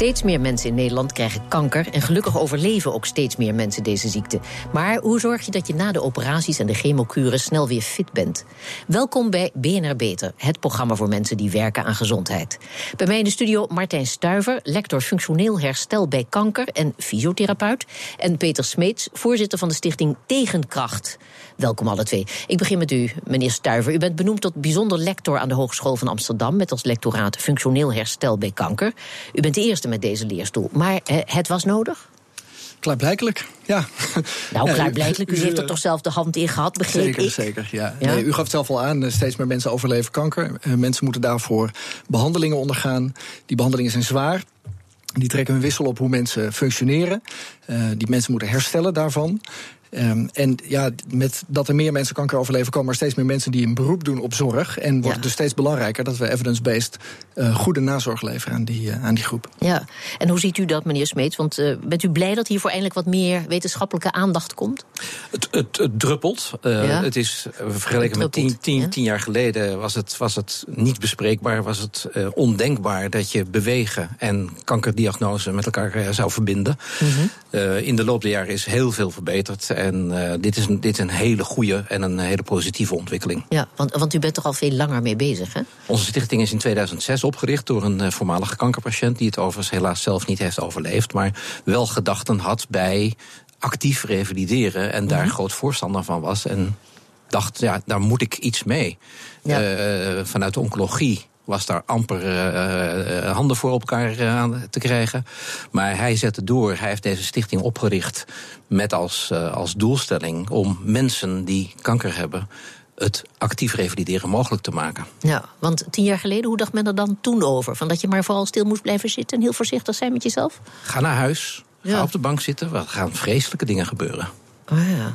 Steeds meer mensen in Nederland krijgen kanker en gelukkig overleven ook steeds meer mensen deze ziekte. Maar hoe zorg je dat je na de operaties en de chemokuren snel weer fit bent? Welkom bij BNR Beter, het programma voor mensen die werken aan gezondheid. Bij mij in de studio Martijn Stuiver, lector functioneel herstel bij kanker en fysiotherapeut. En Peter Smeets, voorzitter van de stichting Tegenkracht. Welkom alle twee. Ik begin met u, meneer Stuiver. U bent benoemd tot bijzonder lector aan de Hogeschool van Amsterdam met als lectoraat functioneel herstel bij kanker. U bent de eerste met deze leerstoel. Maar eh, het was nodig? Klaarblijkelijk, ja. Nou, klaarblijkelijk. U heeft er toch zelf de hand in gehad, begreep zeker, ik? Zeker, ja. Nee, u gaf het zelf al aan, eh, steeds meer mensen overleven kanker. Uh, mensen moeten daarvoor behandelingen ondergaan. Die behandelingen zijn zwaar. Die trekken een wissel op hoe mensen functioneren. Uh, die mensen moeten herstellen daarvan. Um, en ja, met dat er meer mensen kanker overleven, komen er steeds meer mensen die een beroep doen op zorg. En wordt ja. het dus steeds belangrijker dat we evidence-based uh, goede nazorg leveren aan die, uh, aan die groep. Ja, en hoe ziet u dat, meneer Smeets? Want uh, bent u blij dat hiervoor eindelijk wat meer wetenschappelijke aandacht komt? Het, het, het druppelt. Ja. Het is vergeleken met tien, tien, ja. tien, jaar geleden was het, was het niet bespreekbaar, was het ondenkbaar dat je bewegen en kankerdiagnose met elkaar zou verbinden. Mm -hmm. in de loop der jaren is heel veel verbeterd. En uh, dit, is een, dit is een hele goede en een hele positieve ontwikkeling. Ja, want, want u bent er al veel langer mee bezig, hè? Onze stichting is in 2006 opgericht door een uh, voormalige kankerpatiënt... die het overigens helaas zelf niet heeft overleefd... maar wel gedachten had bij actief revalideren... en daar mm -hmm. groot voorstander van was. En dacht, ja, daar moet ik iets mee. Ja. Uh, vanuit de oncologie was daar amper uh, handen voor op elkaar uh, te krijgen. Maar hij zette door. Hij heeft deze stichting opgericht met als, als doelstelling om mensen die kanker hebben het actief revalideren mogelijk te maken. Ja, want tien jaar geleden, hoe dacht men er dan toen over? Van dat je maar vooral stil moest blijven zitten en heel voorzichtig zijn met jezelf? Ga naar huis, ga op de bank zitten, er gaan vreselijke dingen gebeuren. Oh ja.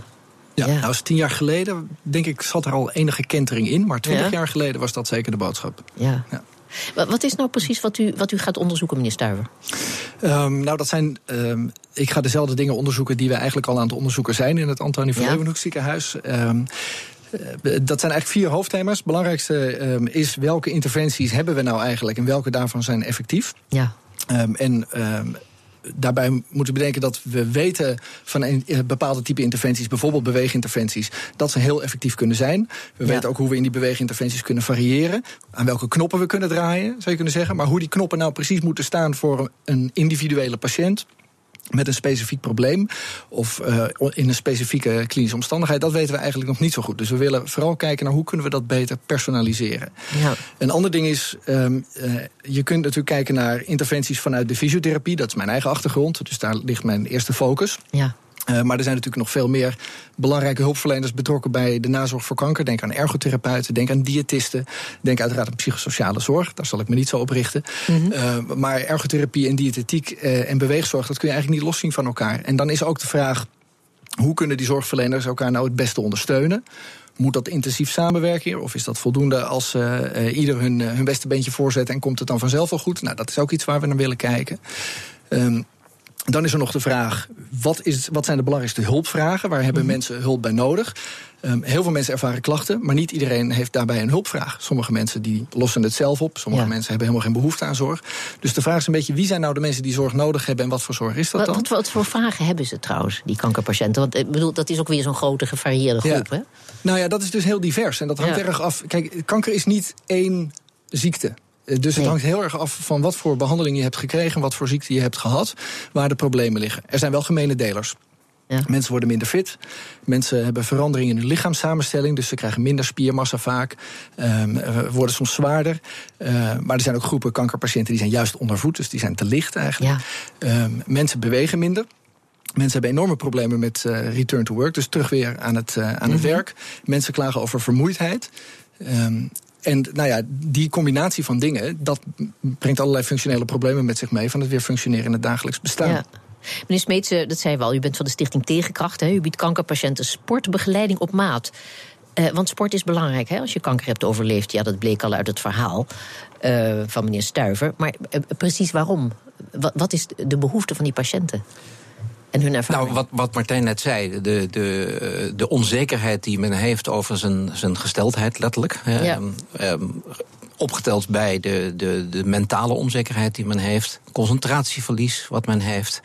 Ja, ja. Nou, tien jaar geleden, denk ik, zat er al enige kentering in. Maar twintig ja. jaar geleden was dat zeker de boodschap. Ja. ja. Wat is nou precies wat u, wat u gaat onderzoeken, meneer Stuiver? Um, nou, dat zijn. Um, ik ga dezelfde dingen onderzoeken die we eigenlijk al aan het onderzoeken zijn in het Antonie van Leeuwenhoek ziekenhuis. Um, dat zijn eigenlijk vier hoofdthema's. Het belangrijkste is welke interventies hebben we nou eigenlijk en welke daarvan zijn effectief. Ja. En daarbij moeten we bedenken dat we weten van een bepaalde type interventies, bijvoorbeeld beweeginterventies, dat ze heel effectief kunnen zijn. We ja. weten ook hoe we in die beweeginterventies kunnen variëren, aan welke knoppen we kunnen draaien, zou je kunnen zeggen. Maar hoe die knoppen nou precies moeten staan voor een individuele patiënt met een specifiek probleem of uh, in een specifieke klinische omstandigheid, dat weten we eigenlijk nog niet zo goed. Dus we willen vooral kijken naar hoe kunnen we dat beter personaliseren. Ja. Een ander ding is, um, uh, je kunt natuurlijk kijken naar interventies vanuit de fysiotherapie. Dat is mijn eigen achtergrond, dus daar ligt mijn eerste focus. Ja. Uh, maar er zijn natuurlijk nog veel meer belangrijke hulpverleners betrokken bij de nazorg voor kanker. Denk aan ergotherapeuten, denk aan diëtisten, denk uiteraard aan psychosociale zorg. Daar zal ik me niet zo op richten. Mm -hmm. uh, maar ergotherapie en diëtetiek uh, en beweegzorg, dat kun je eigenlijk niet loszien van elkaar. En dan is ook de vraag: hoe kunnen die zorgverleners elkaar nou het beste ondersteunen? Moet dat intensief samenwerken? Of is dat voldoende als uh, ieder hun, hun beste beentje voorzet en komt het dan vanzelf wel goed? Nou, dat is ook iets waar we naar willen kijken. Um, dan is er nog de vraag, wat, is, wat zijn de belangrijkste hulpvragen? Waar hebben mm. mensen hulp bij nodig? Um, heel veel mensen ervaren klachten, maar niet iedereen heeft daarbij een hulpvraag. Sommige mensen die lossen het zelf op, sommige ja. mensen hebben helemaal geen behoefte aan zorg. Dus de vraag is een beetje, wie zijn nou de mensen die zorg nodig hebben en wat voor zorg is dat dan? Wat, wat voor vragen hebben ze trouwens, die kankerpatiënten? Want ik bedoel, dat is ook weer zo'n grote gevarieerde groep, ja. hè? Nou ja, dat is dus heel divers en dat hangt ja. erg af. Kijk, kanker is niet één ziekte. Dus het hangt heel erg af van wat voor behandeling je hebt gekregen, wat voor ziekte je hebt gehad, waar de problemen liggen. Er zijn wel gemene delers. Ja. Mensen worden minder fit. Mensen hebben veranderingen in hun lichaamssamenstelling. Dus ze krijgen minder spiermassa vaak. Um, worden soms zwaarder. Uh, maar er zijn ook groepen kankerpatiënten die zijn juist ondervoed. Dus die zijn te licht eigenlijk. Ja. Um, mensen bewegen minder. Mensen hebben enorme problemen met return to work, dus terug weer aan het, aan het mhm. werk. Mensen klagen over vermoeidheid. Um, en nou ja, die combinatie van dingen, dat brengt allerlei functionele problemen met zich mee van het weer functioneren in het dagelijks bestaan. Ja. Meneer Smeets, dat zei wel, u bent van de Stichting Tegenkracht. Hè? U biedt kankerpatiënten sportbegeleiding op maat. Uh, want sport is belangrijk hè? als je kanker hebt overleefd. Ja, dat bleek al uit het verhaal uh, van meneer Stuiver. Maar uh, precies waarom? Wat is de behoefte van die patiënten? En hun ervaring. Nou, wat, wat Martijn net zei, de, de, de onzekerheid die men heeft over zijn, zijn gesteldheid, letterlijk. Ja. Um, opgeteld bij de, de, de mentale onzekerheid die men heeft, concentratieverlies wat men heeft,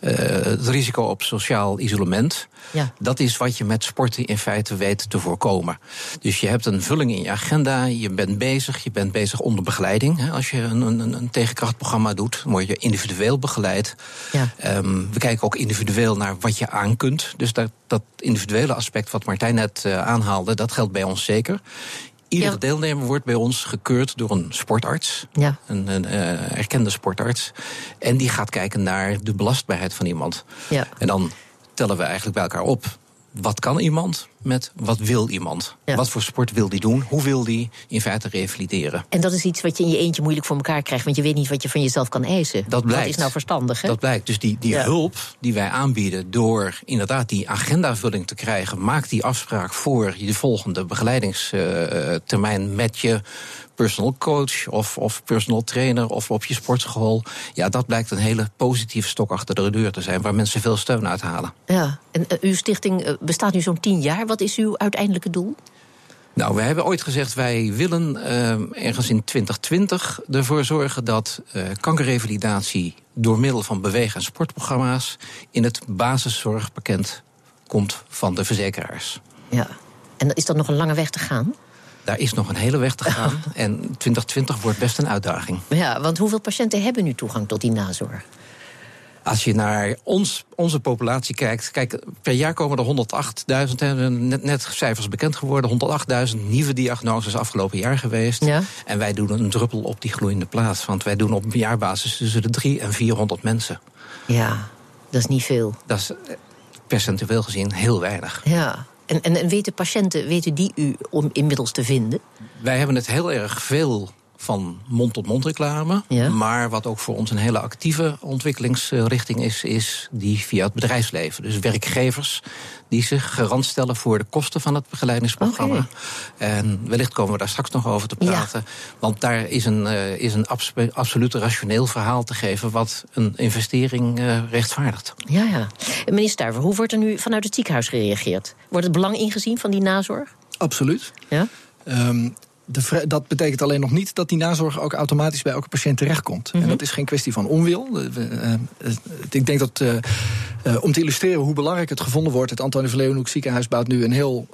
uh, het risico op sociaal isolement. Ja. Dat is wat je met sporten in feite weet te voorkomen. Dus je hebt een vulling in je agenda, je bent bezig, je bent bezig onder begeleiding. Als je een, een, een tegenkrachtprogramma doet, word je individueel begeleid. Ja. Um, we kijken ook individueel naar wat je aan kunt. Dus dat, dat individuele aspect wat Martijn net uh, aanhaalde, dat geldt bij ons zeker. Iedere deelnemer wordt bij ons gekeurd door een sportarts. Ja. Een, een uh, erkende sportarts. En die gaat kijken naar de belastbaarheid van iemand. Ja. En dan tellen we eigenlijk bij elkaar op wat kan iemand met wat wil iemand? Wat voor sport wil die doen? Hoe wil die in feite revalideren? En dat is iets wat je in je eentje moeilijk voor elkaar krijgt, want je weet niet wat je van jezelf kan eisen. Dat blijkt. Dat is nou verstandig, hè? Dat blijkt. Dus die, die hulp die wij aanbieden door inderdaad die agendavulling te krijgen, maak die afspraak voor je volgende begeleidingstermijn met je personal coach of, of personal trainer of op je sportschool. Ja, dat blijkt een hele positieve stok achter de deur te zijn, waar mensen veel steun uithalen. Ja, en uh, uw stichting uh, bestaat nu zo'n tien jaar. Wat is uw uiteindelijke doel? Nou, we hebben ooit gezegd, wij willen uh, ergens in 2020 ervoor zorgen dat uh, kankerrevalidatie door middel van beweeg- en sportprogramma's in het basiszorgpakket komt van de verzekeraars. Ja, en is dat nog een lange weg te gaan? Daar is nog een hele weg te gaan. en 2020 wordt best een uitdaging. Ja, want hoeveel patiënten hebben nu toegang tot die nazorg? Als je naar ons, onze populatie kijkt, kijk, per jaar komen er 108.000, net, net cijfers bekend geworden, 108.000 nieuwe diagnoses afgelopen jaar geweest. Ja. En wij doen een druppel op die gloeiende plaats, want wij doen op een jaarbasis tussen de 3 en 400 mensen. Ja, dat is niet veel. Dat is eh, percentueel gezien heel weinig. Ja. En, en, en weten patiënten, weten die u om inmiddels te vinden? Wij hebben het heel erg veel van mond-tot-mond reclame. Maar wat ook voor ons een hele actieve ontwikkelingsrichting is, is die via het bedrijfsleven. Dus werkgevers die zich garant stellen voor de kosten van het begeleidingsprogramma. En wellicht komen we daar straks nog over te praten. Want daar is een, uh, is een absoluut rationeel verhaal te geven wat een investering uh, rechtvaardigt. Ja, ja. Meneer Stuiver, hoe wordt er nu vanuit het ziekenhuis gereageerd? Wordt het belang ingezien van die nazorg? Absoluut. Ja? Um, de, dat betekent alleen nog niet dat die nazorg ook automatisch bij elke patiënt terechtkomt. En mhm. dat is geen kwestie van onwil. Uh, ik denk dat uh, om te illustreren hoe belangrijk het gevonden wordt, het Antonie van Leeuwenhoek ziekenhuis bouwt nu een heel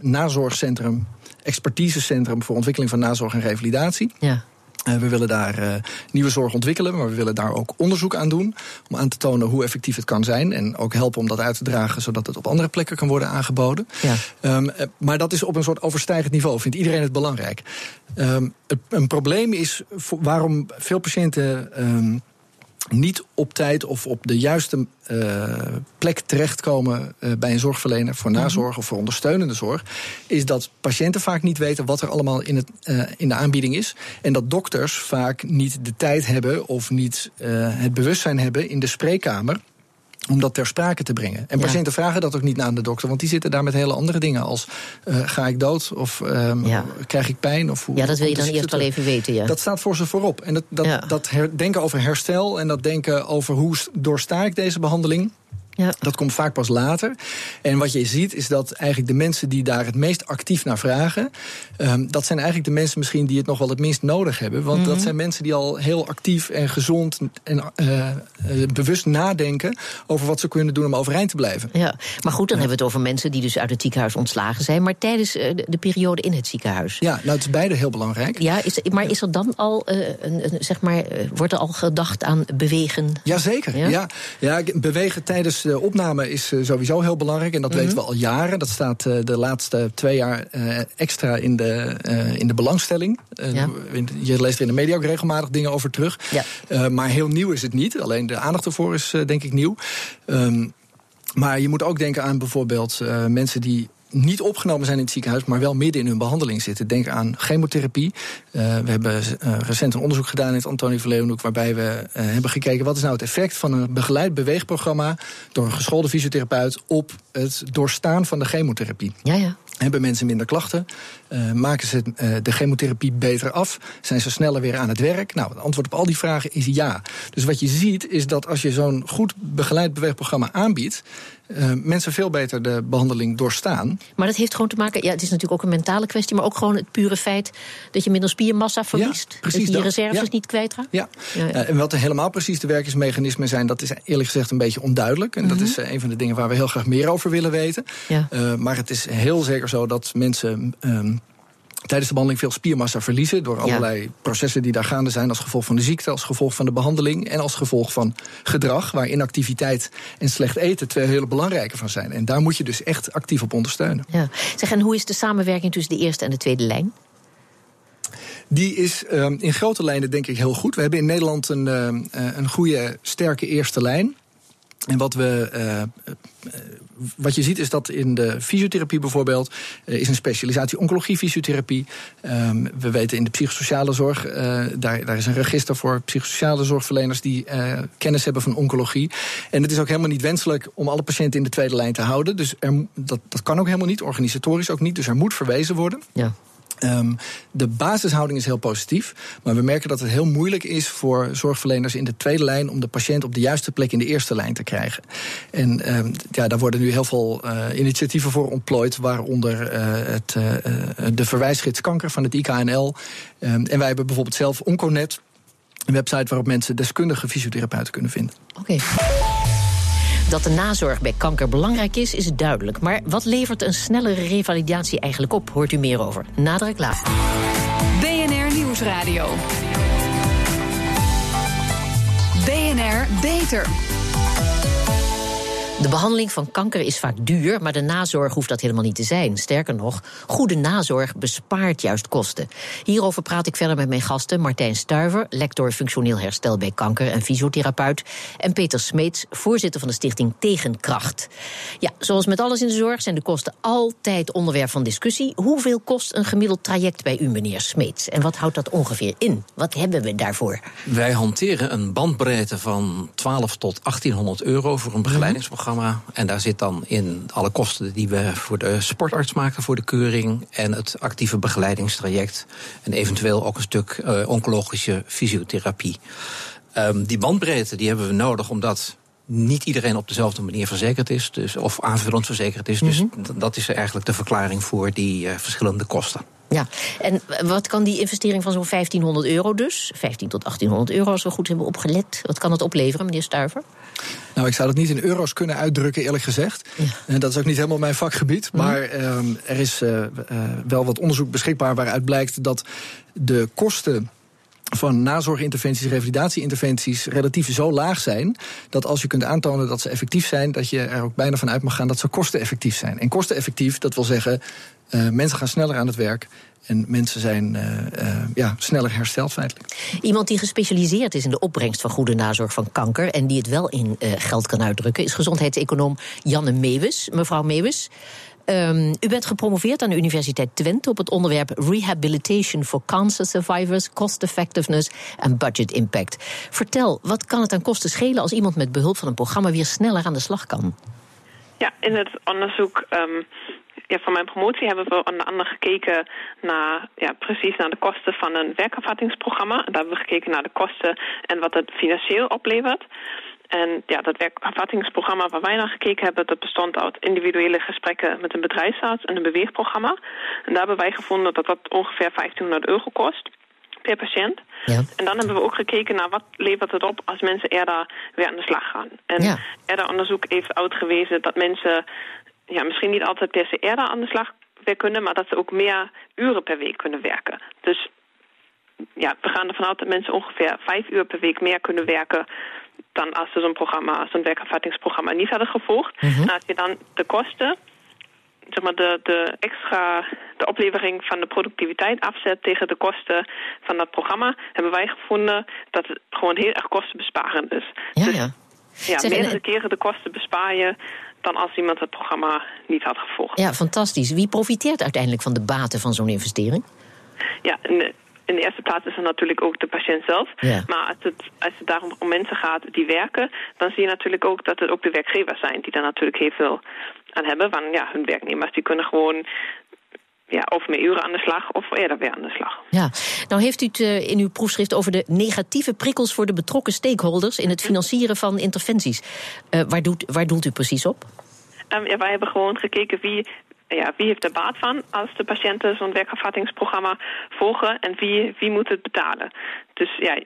nazorgcentrum, expertisecentrum voor ontwikkeling van nazorg en revalidatie. Ja. Eh, we willen daar uh, nieuwe zorg ontwikkelen, maar we willen daar ook onderzoek aan doen. Om aan te tonen hoe effectief het kan zijn. En ook helpen om dat uit te dragen, zodat het op andere plekken kan worden aangeboden. Ja. Um, maar dat is op een soort overstijgend niveau. Vindt iedereen het belangrijk? Um, een probleem is waarom veel patiënten. Um, niet op tijd of op de juiste uh, plek terechtkomen uh, bij een zorgverlener voor mhm. nazorg of voor ondersteunende zorg, is dat patiënten vaak niet weten wat er allemaal in, het, uh, in de aanbieding is. En dat dokters vaak niet de tijd hebben of niet het bewustzijn hebben in de spreekkamer om dat ter sprake te brengen. En patiënten vragen dat ook niet aan de dokter, want die zitten daar met hele andere dingen als uh, ga ik dood of um, krijg ik pijn? Of hoe, ja, dat wil je dan eerst wel even weten. Ja. Dat staat voor ze voorop. En dat, dat, dat denken over herstel en dat denken over hoe doorsta ik deze behandeling. Ja. Dat komt vaak pas later. En wat je ziet is dat eigenlijk de mensen die daar het meest actief naar vragen, um, dat zijn eigenlijk de mensen misschien die het nog wel het minst nodig hebben. Want dat mhm. zijn mensen die al heel actief en gezond en uh, bewust nadenken over wat ze kunnen doen om overeind te blijven. Ja, maar goed, dan hebben we het over mensen die dus uit het ziekenhuis ontslagen zijn, maar tijdens de periode in het ziekenhuis. Ja, nou, het is beide heel belangrijk. Ja, is, maar is er dan al, een, een, zeg maar, wordt er al gedacht aan bewegen? Jazeker, ja. ja. Ja, bewegen tijdens de opname is sowieso heel belangrijk. En dat weten we al jaren. Dat staat de laatste twee jaar extra in de, in de belangstelling. Je leest er in de media ook regelmatig dingen over terug. Ja. maar heel nieuw is het niet. Alleen de aandacht ervoor is denk ik nieuw. Um, maar je moet ook denken aan bijvoorbeeld uh, mensen die niet opgenomen zijn in het ziekenhuis, maar wel midden in hun behandeling zitten. Denk aan chemotherapie. Uh, we hebben uh, recent een onderzoek gedaan in het Antonie van Leeuwenhoek... waarbij we uh, hebben gekeken wat is nou het effect van een begeleid beweegprogramma... door een geschoolde fysiotherapeut op het doorstaan van de chemotherapie. Ja, ja. Hebben mensen minder klachten? Uh, maken ze uh, de chemotherapie beter af? Zijn ze sneller weer aan het werk? Nou, het antwoord op al die vragen is ja. Dus wat je ziet is dat als je zo'n goed begeleid beweegprogramma aanbiedt... Uh, mensen veel beter de behandeling doorstaan. Maar dat heeft gewoon te maken... Ja, het is natuurlijk ook een mentale kwestie... maar ook gewoon het pure feit dat je minder spiermassa verliest. Ja, precies dat je je reserves ja. niet kwijtraakt. Ja. ja, ja. en wat er helemaal precies de werkingsmechanismen zijn... dat is eerlijk gezegd een beetje onduidelijk. En mm -hmm. dat is een van de dingen waar we heel graag meer over willen weten. Ja. maar het is heel zeker zo dat mensen um, tijdens de behandeling veel spiermassa verliezen... door allerlei ja. processen die daar gaande zijn als gevolg van de ziekte... als gevolg van de behandeling en als gevolg van gedrag... waar inactiviteit en slecht eten twee hele belangrijke van zijn. En daar moet je dus echt actief op ondersteunen. Ja. Zeg, en hoe is de samenwerking tussen de eerste en de tweede lijn? Die is um, in grote lijnen denk ik heel goed. We hebben in Nederland een, uh, een goede, sterke eerste lijn. En wat, we, uh, wat je ziet is dat in de fysiotherapie bijvoorbeeld... Uh, is een specialisatie oncologie-fysiotherapie. Um, we weten in de psychosociale zorg... Daar, daar is een register voor psychosociale zorgverleners... die kennis hebben van oncologie. En het is ook helemaal niet wenselijk om alle patiënten in de tweede lijn te houden. Dus er, dat, dat kan ook helemaal niet, organisatorisch ook niet. Dus er moet verwezen worden. Ja. Um, de basishouding is heel positief. Maar we merken dat het heel moeilijk is voor zorgverleners in de tweede lijn om de patiënt op de juiste plek in de eerste lijn te krijgen. En um, ja, daar worden nu heel veel uh, initiatieven voor ontplooid, waaronder uh, het, uh, de verwijsgids kanker van het IKNL. Um, en wij hebben bijvoorbeeld zelf Onconet, een website waarop mensen deskundige fysiotherapeuten kunnen vinden. Oké. Dat de nazorg bij kanker belangrijk is, is duidelijk. Maar wat levert een snellere revalidatie eigenlijk op? Hoort u meer over. Na de reclame. BNR Nieuwsradio. BNR Beter. De behandeling van kanker is vaak duur, maar de nazorg hoeft dat helemaal niet te zijn. Sterker nog, goede nazorg bespaart juist kosten. Hierover praat ik verder met mijn gasten Martijn Stuiver, lector functioneel herstel bij kanker en fysiotherapeut, en Peter Smeets, voorzitter van de stichting Tegenkracht. Ja, zoals met alles in de zorg zijn de kosten altijd onderwerp van discussie. Hoeveel kost een gemiddeld traject bij u, meneer Smeets? En wat houdt dat ongeveer in? Wat hebben we daarvoor? Wij hanteren een bandbreedte van 12 tot 1800 euro voor een begeleidingsprogramma. En daar zit dan in alle kosten die we voor de sportarts maken voor de keuring. En het actieve begeleidingstraject. En eventueel ook een stuk uh, oncologische fysiotherapie. Um, die bandbreedte die hebben we nodig omdat niet iedereen op dezelfde manier verzekerd is, dus, of aanvullend verzekerd is. Dus mm -hmm. dat is eigenlijk de verklaring voor die uh, verschillende kosten. Ja, en wat kan die investering van zo'n 1500 euro dus, 15 tot 1800 euro als we goed hebben opgelet, wat kan dat opleveren, meneer Stuiver? Nou, ik zou dat niet in euro's kunnen uitdrukken, eerlijk gezegd. Ja. En dat is ook niet helemaal mijn vakgebied. Mm. Maar uh, er is uh, uh, wel wat onderzoek beschikbaar waaruit blijkt dat de kosten van nazorginterventies, revalidatieinterventies relatief zo laag zijn dat als je kunt aantonen dat ze effectief zijn, dat je er ook bijna van uit mag gaan dat ze kosteneffectief zijn. En kosteneffectief, dat wil zeggen, uh, mensen gaan sneller aan het werk. En mensen zijn uh, uh, ja, sneller hersteld feitelijk. Iemand die gespecialiseerd is in de opbrengst van goede nazorg van kanker... en die het wel in uh, geld kan uitdrukken... is gezondheidseconoom Janne Meeuwis. Mevrouw Meeuwis, um, u bent gepromoveerd aan de Universiteit Twente... op het onderwerp Rehabilitation for Cancer Survivors... Cost Effectiveness en Budget Impact. Vertel, wat kan het aan kosten schelen... als iemand met behulp van een programma weer sneller aan de slag kan? Ja, in het onderzoek... Um ja, van mijn promotie hebben we onder andere gekeken naar, ja, precies naar de kosten van een werkervattingsprogramma. Daar hebben we gekeken naar de kosten en wat het financieel oplevert. En ja, dat werkervattingsprogramma waar wij naar gekeken hebben, dat bestond uit individuele gesprekken met een bedrijfsarts en een beweegprogramma. En daar hebben wij gevonden dat dat ongeveer 1500 euro kost per patiënt. Ja. En dan hebben we ook gekeken naar wat levert het op als mensen eerder weer aan de slag gaan. En ja. eerder onderzoek heeft uitgewezen dat mensen ja, misschien niet altijd per se eerder aan de slag weer kunnen, maar dat ze ook meer uren per week kunnen werken. Dus ja, we gaan ervan uit dat mensen ongeveer vijf uur per week meer kunnen werken dan als ze zo'n programma, zo'n werkervattingsprogramma niet hadden gevolgd. En als je dan de kosten, zeg maar de, de extra, de oplevering van de productiviteit afzet tegen de kosten van dat programma, hebben wij gevonden dat het gewoon heel erg kostenbesparend is. Ja, Dus ja. ja, Zeg, en- meerdere keren de kosten bespaar je dan als iemand het programma niet had gevolgd. Ja, fantastisch. Wie profiteert uiteindelijk van de baten van zo'n investering? Ja, in de, eerste plaats is het natuurlijk ook de patiënt zelf. Ja. Maar als het, als het daarom om mensen gaat die werken, dan zie je natuurlijk ook dat het ook de werkgevers zijn die daar natuurlijk heel veel aan hebben. Want ja, hun werknemers die kunnen gewoon ja, of meer uren aan de slag of eerder weer aan de slag. Ja, nou heeft u het eh, in uw proefschrift over de negatieve prikkels voor de betrokken stakeholders in het financieren van interventies. Eh, waar, doet, waar doelt u precies op? Ehm, ja, wij hebben gewoon gekeken wie, ja, wie heeft er baat van als de patiënten zo'n werkervattingsprogramma volgen en wie, wie moet het betalen. Dus ja,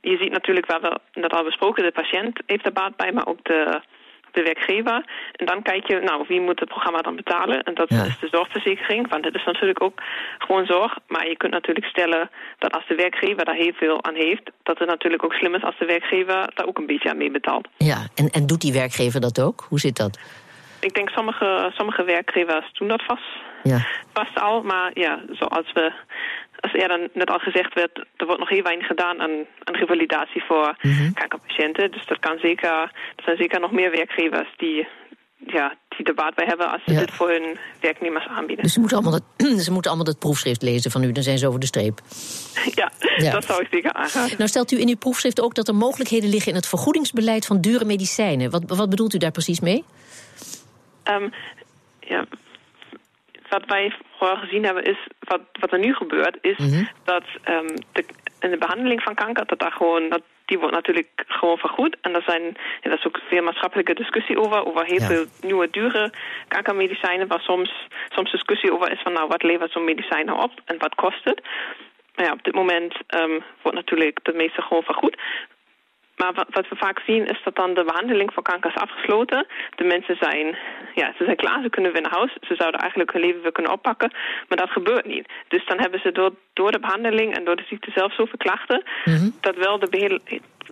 je ziet natuurlijk, we hebben net al besproken, de patiënt heeft er baat bij, maar ook de, de werkgever. En dan kijk je, nou, wie moet het programma dan betalen? En dat Ja. is de zorgverzekering, want het is natuurlijk ook gewoon zorg. Maar je kunt natuurlijk stellen dat als de werkgever daar heel veel aan heeft, dat het natuurlijk ook slim is als de werkgever daar ook een beetje aan mee betaalt. Ja, en, en doet die werkgever dat ook? Hoe zit dat? Ik denk sommige, sommige werkgevers doen dat vast, Ja. vast al. Maar ja, zoals we, als eerder net al gezegd werd, er wordt nog heel weinig gedaan aan, aan revalidatie voor kankerpatiënten. Dus dat kan zeker, er zijn zeker nog meer werkgevers die, ja, die er baat bij hebben als ze Ja. dit voor hun werknemers aanbieden. Dus ze moeten, allemaal dat, ze moeten allemaal dat proefschrift lezen van u, dan zijn ze over de streep. ja, Ja. dat zou ik zeker aanraden. Nou stelt u in uw proefschrift ook dat er mogelijkheden liggen in het vergoedingsbeleid van dure medicijnen. Wat, wat bedoelt u daar precies mee? Ehm, ja, wat wij vooral gezien hebben is, wat, wat er nu gebeurt, is dat ehm, de, in de behandeling van kanker, dat daar gewoon, dat, die wordt natuurlijk gewoon vergoed. En er zijn, ja, daar is ook veel maatschappelijke discussie over, over heel Ja. veel nieuwe dure kankermedicijnen, waar soms, soms discussie over is van, nou, wat levert zo'n medicijn nou op en wat kost het? Maar ja, op dit moment ehm, wordt natuurlijk het meeste gewoon vergoed. Maar wat, we vaak zien is dat dan de behandeling voor kanker is afgesloten. De mensen zijn, ja, ze zijn klaar, ze kunnen weer naar huis. Ze zouden eigenlijk hun leven weer kunnen oppakken. Maar dat gebeurt niet. Dus dan hebben ze door, door de behandeling en door de ziekte zelf zoveel klachten... dat, wel de behele,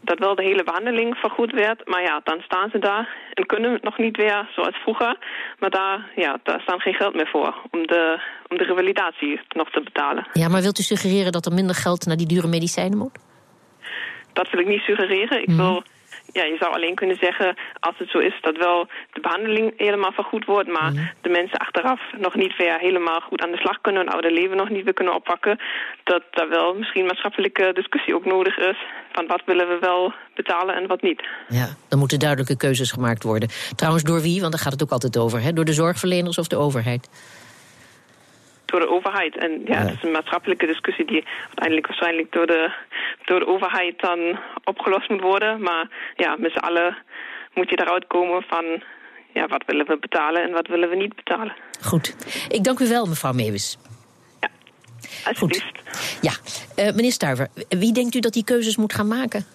dat wel de hele behandeling vergoed werd. Maar ja, dan staan ze daar en kunnen nog niet weer zoals vroeger. Maar daar, ja, daar staan geen geld meer voor om de, om de revalidatie nog te betalen. Ja, maar wilt u suggereren dat er minder geld naar die dure medicijnen moet? Dat wil ik niet suggereren. Ik wil, ja, je zou alleen kunnen zeggen, als het zo is dat wel de behandeling helemaal vergoed wordt, maar de mensen achteraf nog niet weer helemaal goed aan de slag kunnen, hun oude leven nog niet weer kunnen oppakken, dat daar wel misschien maatschappelijke discussie ook nodig is van wat willen we wel betalen en wat niet. Ja, dan moeten duidelijke keuzes gemaakt worden. Trouwens, door wie? Want daar gaat het ook altijd over. Hè? Door de zorgverleners of de overheid? Door de overheid. En ja, het is een maatschappelijke discussie die uiteindelijk waarschijnlijk door de, door de overheid dan opgelost moet worden. Maar ja, met z'n allen moet je eruit komen van ja, wat willen we betalen en wat willen we niet betalen. Goed. Ik dank u wel, mevrouw Meeuwis. Alsjeblieft. Ja, eh, meneer Stuiver, wie denkt u dat die keuzes moet gaan maken?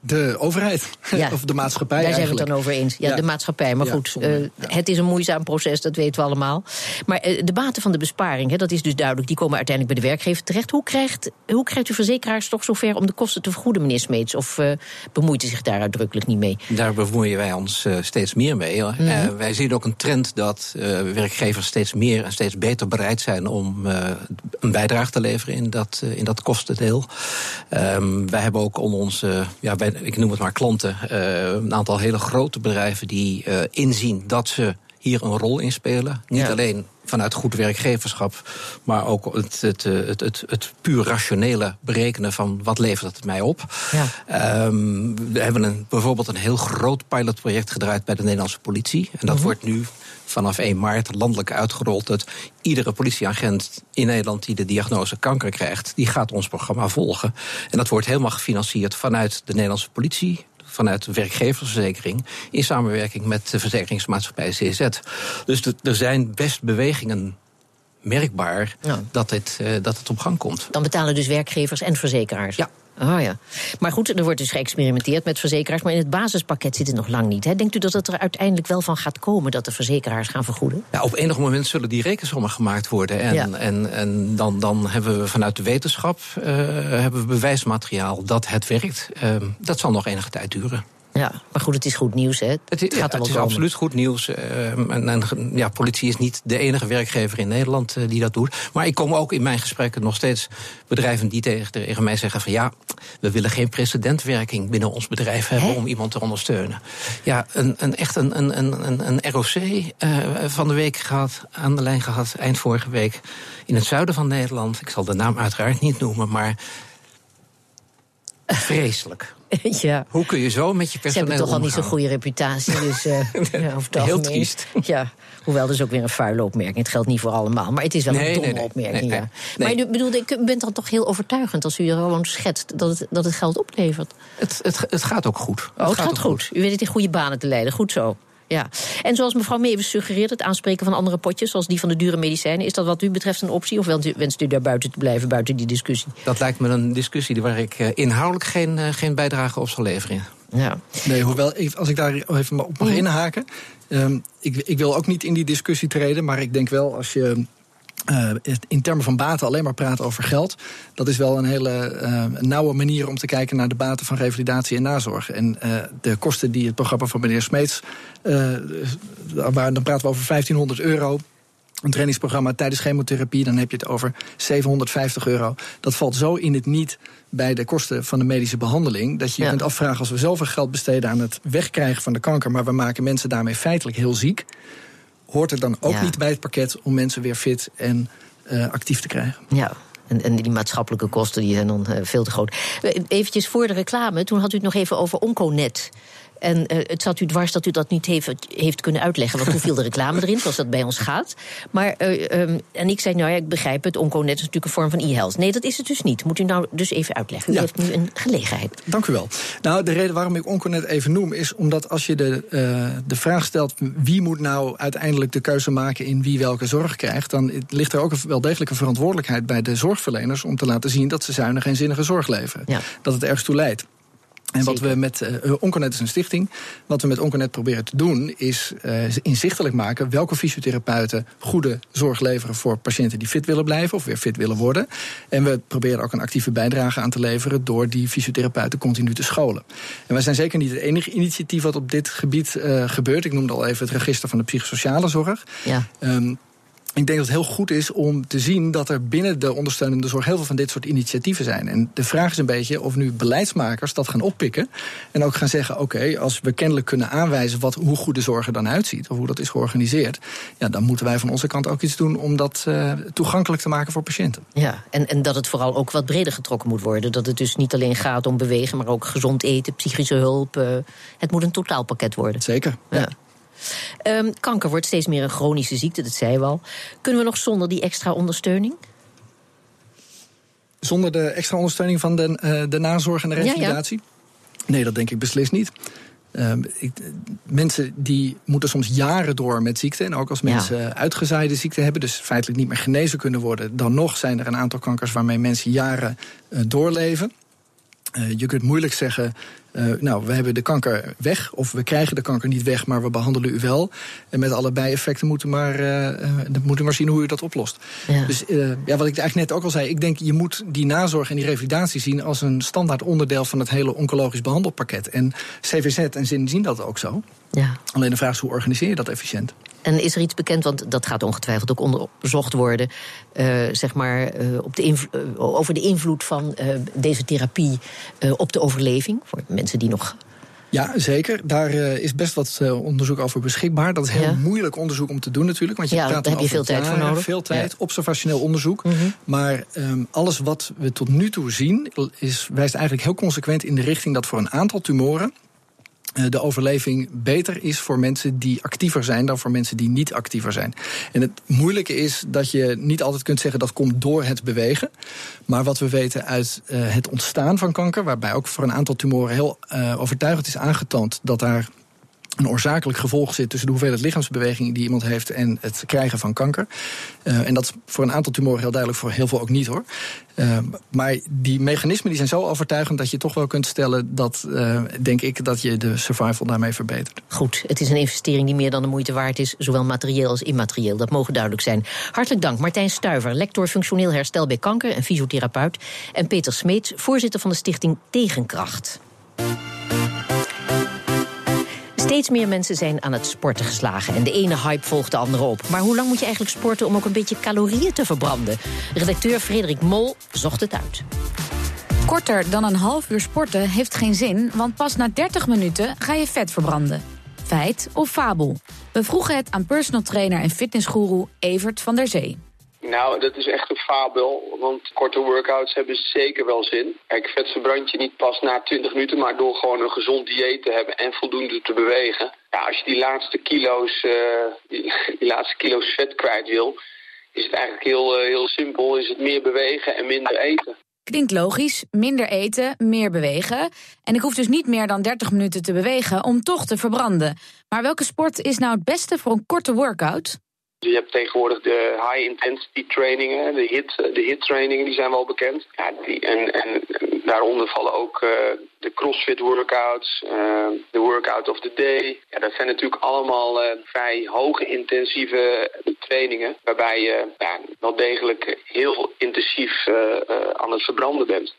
De overheid. Ja. of de maatschappij Daar zijn we het dan over eens. Ja, Ja. de maatschappij. Maar Ja, goed, eh, het is een moeizaam proces, dat weten we allemaal. Maar eh, de baten van de besparing, hè, dat is dus duidelijk, die komen uiteindelijk bij de werkgever terecht. Hoe krijgt, hoe krijgt u verzekeraars toch zover om de kosten te vergoeden, meneer Smeets? Of eh, bemoeit u zich daar uitdrukkelijk niet mee? Daar bemoeien wij ons eh, steeds meer mee. Eh, wij zien ook een trend dat eh, werkgevers steeds meer en steeds beter bereid zijn om eh, een bijdrage te leveren in dat, in dat kostendeel. Ehm, wij hebben ook onder onze, ja, wij, ik noem het maar klanten, eh, een aantal hele grote bedrijven die eh, inzien dat ze hier een rol in spelen. Niet Ja. alleen vanuit goed werkgeverschap, maar ook het, het, eh, het, het, het puur rationele berekenen van wat levert het mij op. Ja. Ehm, we hebben een, bijvoorbeeld een heel groot pilotproject gedraaid bij de Nederlandse politie. En dat wordt nu vanaf 1 maart landelijk uitgerold. Dat iedere politieagent in Nederland die de diagnose kanker krijgt, die gaat ons programma volgen. En dat wordt helemaal gefinancierd vanuit de Nederlandse politie. Vanuit de werkgeversverzekering in samenwerking met de verzekeringsmaatschappij CZ. Dus de- er zijn best bewegingen merkbaar Ja. dat, dit, eh, dat het op gang komt. Dan betalen dus werkgevers en verzekeraars. Ja. Oh ja. Maar goed, er wordt dus geëxperimenteerd met verzekeraars. Maar in het basispakket zit het nog lang niet. Hè? Denkt u dat het er uiteindelijk wel van gaat komen dat de verzekeraars gaan vergoeden? Ja, op enig moment zullen die rekensommen gemaakt worden. En, Ja. en, en dan, dan hebben we vanuit de wetenschap eh, hebben we bewijsmateriaal dat het werkt. Ehm, dat zal nog enige tijd duren. Ja, maar goed, het is goed nieuws, hè? Het, Het, gaat ja, het is komen. absoluut goed nieuws. Ehm, en, en ja, politie is niet de enige werkgever in Nederland eh, die dat doet. Maar ik kom ook in mijn gesprekken nog steeds bedrijven die tegen, tegen mij zeggen van ja, we willen geen precedentwerking binnen ons bedrijf hebben Hè? om iemand te ondersteunen. Ja, een, een, echt een, een, een, een- een ROC eh, van de week gehad, aan de lijn gehad, eind vorige week, in het zuiden van Nederland. Ik zal de naam uiteraard niet noemen, maar vreselijk. ja. Hoe kun je zo met je Ze personeel hebben toch al niet zo'n goede reputatie. Dus, eh, ja, Heel triest. Ja, hoewel dat is ook weer een vuile opmerking. Het geldt niet voor allemaal. Maar het is wel Nee, een domme nee, nee. opmerking. Ja. Maar u, bedoelde, u bent dan toch heel overtuigend als u er gewoon schetst dat het, dat het geld oplevert. Het, het, het gaat ook goed. Oh, het gaat ook goed. U weet het in goede banen te leiden. Goed zo. Ja. En zoals mevrouw Meeuwis suggereert, het aanspreken van andere potjes, zoals die van de dure medicijnen, is dat wat u betreft een optie? Of wenst u, daar buiten te blijven, buiten die discussie? Dat lijkt me een discussie waar ik eh, inhoudelijk geen, eh, geen bijdrage op zal leveren. Ja. Nee, hoewel, even- als ik daar even op mag Mhm. inhaken. ehm, ik, ik wil ook niet in die discussie treden, maar ik denk wel als je. Eh, in termen van baten alleen maar praat over geld. Dat is wel een hele eh, nauwe manier om te kijken naar de baten van revalidatie en nazorg. En eh, de kosten die het programma van meneer Smeets. waar, dan praten we over 1500 euro. Een trainingsprogramma tijdens chemotherapie, dan heb je het over 750 euro. Dat valt zo in het niet bij de kosten van de medische behandeling. Dat je je Ja. kunt afvragen als we zoveel geld besteden aan het wegkrijgen van de kanker. maar we maken mensen daarmee feitelijk heel ziek. Hoort er dan ook Ja. niet bij het pakket om mensen weer fit en eh, actief te krijgen? Ja. En, en die maatschappelijke kosten die zijn dan eh, veel te groot. Eh, Eventjes voor de reclame, toen had u het nog even over Onconet. En eh, het zat u dwars dat u dat niet heeft, heeft kunnen uitleggen. Want toen viel de reclame erin, zoals dat bij ons gaat. Maar, eh, ehm, en ik zei, nou ja, ik begrijp het. Onconet is natuurlijk een vorm van e-health. Nee, dat is het dus niet. Moet u nou dus even uitleggen. U Ja. heeft nu een gelegenheid. Dank u wel. Nou, de reden waarom ik Onconet even noem... is omdat als je de, eh, de vraag stelt... wie moet nou uiteindelijk de keuze maken in wie welke zorg krijgt... dan ligt er ook een- wel degelijk een verantwoordelijkheid bij de zorgverleners... om te laten zien dat ze zuinig en zinnige zorg leveren. Ja. Dat het ergens toe leidt. En wat we met eh Onconet is een stichting. Wat we met Onconet proberen te doen, is eh, inzichtelijk maken welke fysiotherapeuten goede zorg leveren voor patiënten die fit willen blijven of weer fit willen worden. En we proberen ook een actieve bijdrage aan te leveren door die fysiotherapeuten continu te scholen. En wij zijn zeker niet het enige initiatief wat op dit gebied gebeurt. Ik noemde al even het register van de psychosociale zorg. Ja. Ehm, ik denk dat het heel goed is om te zien dat er binnen de ondersteunende zorg heel veel van dit soort initiatieven zijn. En de vraag is een beetje of nu beleidsmakers dat gaan oppikken. En ook gaan zeggen: oké, als we kennelijk kunnen aanwijzen wat, hoe goede zorg er dan uitziet, of hoe dat is georganiseerd, ja, dan moeten wij van onze kant ook iets doen om dat eh, toegankelijk te maken voor patiënten. Ja, en, en dat het vooral ook wat breder getrokken moet worden. Dat het dus niet alleen gaat om bewegen, maar ook gezond eten, psychische hulp. eh, het moet een totaalpakket worden. Zeker. Ja. Ehm, kanker wordt steeds meer een chronische ziekte, dat zei we al. Kunnen we nog zonder die extra ondersteuning? Zonder de extra ondersteuning van de, eh, de nazorg en de Ja, ja. revalidatie? Nee, dat denk ik beslist niet. Ehm, ik, mensen die moeten soms jaren door met ziekte. En ook als Ja. mensen uitgezaaide ziekte hebben, dus feitelijk niet meer genezen kunnen worden, dan nog zijn er een aantal kankers waarmee mensen jaren eh, doorleven. Eh, je kunt moeilijk zeggen, eh, nou, we hebben de kanker weg, of we krijgen de kanker niet weg, maar we behandelen u wel. En met alle bijeffecten moeten we maar, eh, eh, moeten maar zien hoe u dat oplost. Ja. Dus ja, wat ik eigenlijk net ook al zei, ik denk je moet die nazorg en die revalidatie zien als een standaard onderdeel van het hele oncologisch behandelpakket. En CVZ en Zin zien dat ook zo. Ja. Alleen de vraag is hoe organiseer je dat efficiënt? En is er iets bekend, want dat gaat ongetwijfeld ook onderzocht worden, eh, zeg maar, eh, op de eh, over de invloed van deze therapie op de overleving voor mensen die nog. Ja, zeker. Daar is best wat onderzoek over beschikbaar. Dat is heel Ja. moeilijk onderzoek om te doen natuurlijk. Want je Ja, praat daar heb je veel tijd voor nodig. Veel tijd, Ja. observationeel onderzoek. Mhm. Maar ehm, alles wat we tot nu toe zien... Is, wijst eigenlijk heel consequent in de richting dat voor een aantal tumoren... eh, de overleving beter is voor mensen die actiever zijn dan voor mensen die niet actiever zijn. En het moeilijke is dat je niet altijd kunt zeggen dat komt door het bewegen. Maar wat we weten uit eh, het ontstaan van kanker, waarbij ook voor een aantal tumoren heel eh, overtuigend is aangetoond dat daar een oorzakelijk gevolg zit tussen de hoeveelheid lichaamsbeweging die iemand heeft en het krijgen van kanker. Uh, en dat is voor een aantal tumoren heel duidelijk, voor heel veel ook niet hoor. Uh, maar die mechanismen die zijn zo overtuigend dat je toch wel kunt stellen dat, uh, denk ik, dat je de survival daarmee verbetert. Goed, het is een investering die meer dan de moeite waard is, zowel materieel als immaterieel. Dat mogen duidelijk zijn. Hartelijk dank, Martijn Stuiver, lector functioneel herstel bij kanker en fysiotherapeut. En Peter Smeets, voorzitter van de stichting Tegenkracht. Steeds meer mensen zijn aan het sporten geslagen. En de ene hype volgt de andere op. Maar hoe lang moet je eigenlijk sporten om ook een beetje calorieën te verbranden? Redacteur Frederik Mol zocht het uit. Korter dan een half uur sporten heeft geen zin, want pas na 30 minuten ga je vet verbranden. Feit of fabel? We vroegen het aan personal trainer en fitnessguru Evert van der Zee. Nou, dat is echt een fabel, want korte workouts hebben zeker wel zin. Kijk, vet verbrand je niet pas na 20 minuten, maar door gewoon een gezond dieet te hebben en voldoende te bewegen. Ja, als je die laatste kilo's, uh, die, laatste kilo's vet kwijt wil, is het eigenlijk heel, uh, heel simpel. Is het meer bewegen en minder eten. Klinkt logisch, minder eten, meer bewegen. En ik hoef dus niet meer dan 30 minuten te bewegen om toch te verbranden. Maar welke sport is nou het beste voor een korte workout? Je hebt tegenwoordig de high intensity trainingen, de hit, de hit trainingen, die zijn wel bekend. Ja, die, en, en daaronder vallen ook uh, de crossfit workouts, uh, de workout of the day. Ja, dat zijn natuurlijk allemaal uh, vrij hoge intensieve trainingen, waarbij je ja, wel degelijk heel intensief aan het verbranden bent.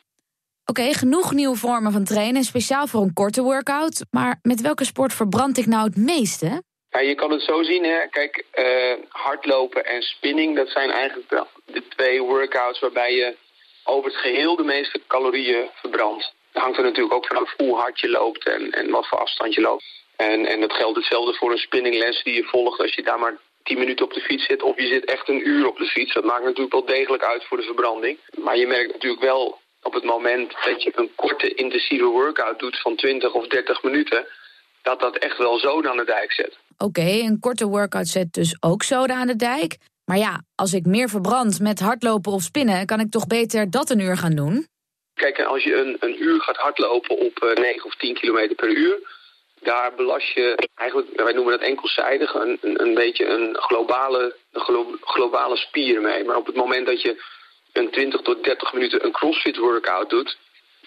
Oké, genoeg nieuwe vormen van trainen, speciaal voor een korte workout. Maar met welke sport verbrand ik nou het meeste? Ja, je kan het zo zien, hè. Kijk, uh, hardlopen en spinning, dat zijn eigenlijk de, de, twee workouts waarbij je over het geheel de meeste calorieën verbrandt. Het hangt er natuurlijk ook vanaf hoe hard je loopt en, en wat voor afstand je loopt. En, en dat geldt hetzelfde voor een spinningles die je volgt als je daar maar 10 minuten op de fiets zit of je zit echt een uur op de fiets. Dat maakt natuurlijk wel degelijk uit voor de verbranding. Maar je merkt natuurlijk wel op het moment dat je een korte intensieve workout doet van 20 of 30 minuten, dat dat echt wel zoden aan de dijk zet. Oké, een korte workout zet dus ook zoden aan de dijk. Maar ja, als ik meer verbrand met hardlopen of spinnen, kan ik toch beter dat een uur gaan doen? Kijk, als je een, een uur gaat hardlopen op uh, 9 of 10 kilometer per uur, daar belast je eigenlijk, wij noemen dat enkelzijdig, een, een, beetje een globale, globale spier mee. Maar op het moment dat je een 20 tot 30 minuten een crossfit workout doet,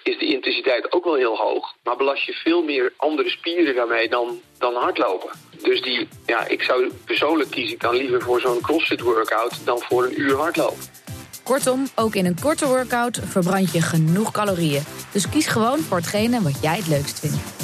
is de intensiteit ook wel heel hoog. Maar belast je veel meer andere spieren daarmee dan, dan hardlopen. Dus die, ja, ik zou persoonlijk kiezen dan liever voor zo'n crossfit workout dan voor een uur hardlopen. Kortom, ook in een korte workout verbrand je genoeg calorieën. Dus kies gewoon voor hetgene wat jij het leukst vindt.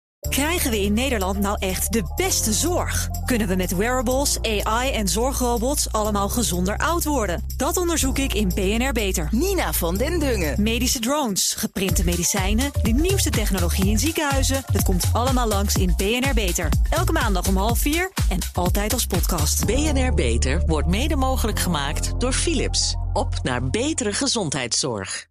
Krijgen we in Nederland nou echt de beste zorg? Kunnen we met wearables, AI en zorgrobots allemaal gezonder oud worden? Dat onderzoek ik in BNR Beter. Nina van den Dungen. Medische drones, geprinte medicijnen, de nieuwste technologie in ziekenhuizen. Dat komt allemaal langs in BNR Beter. Elke maandag om half vier en altijd als podcast. BNR Beter wordt mede mogelijk gemaakt door Philips. Op naar betere gezondheidszorg.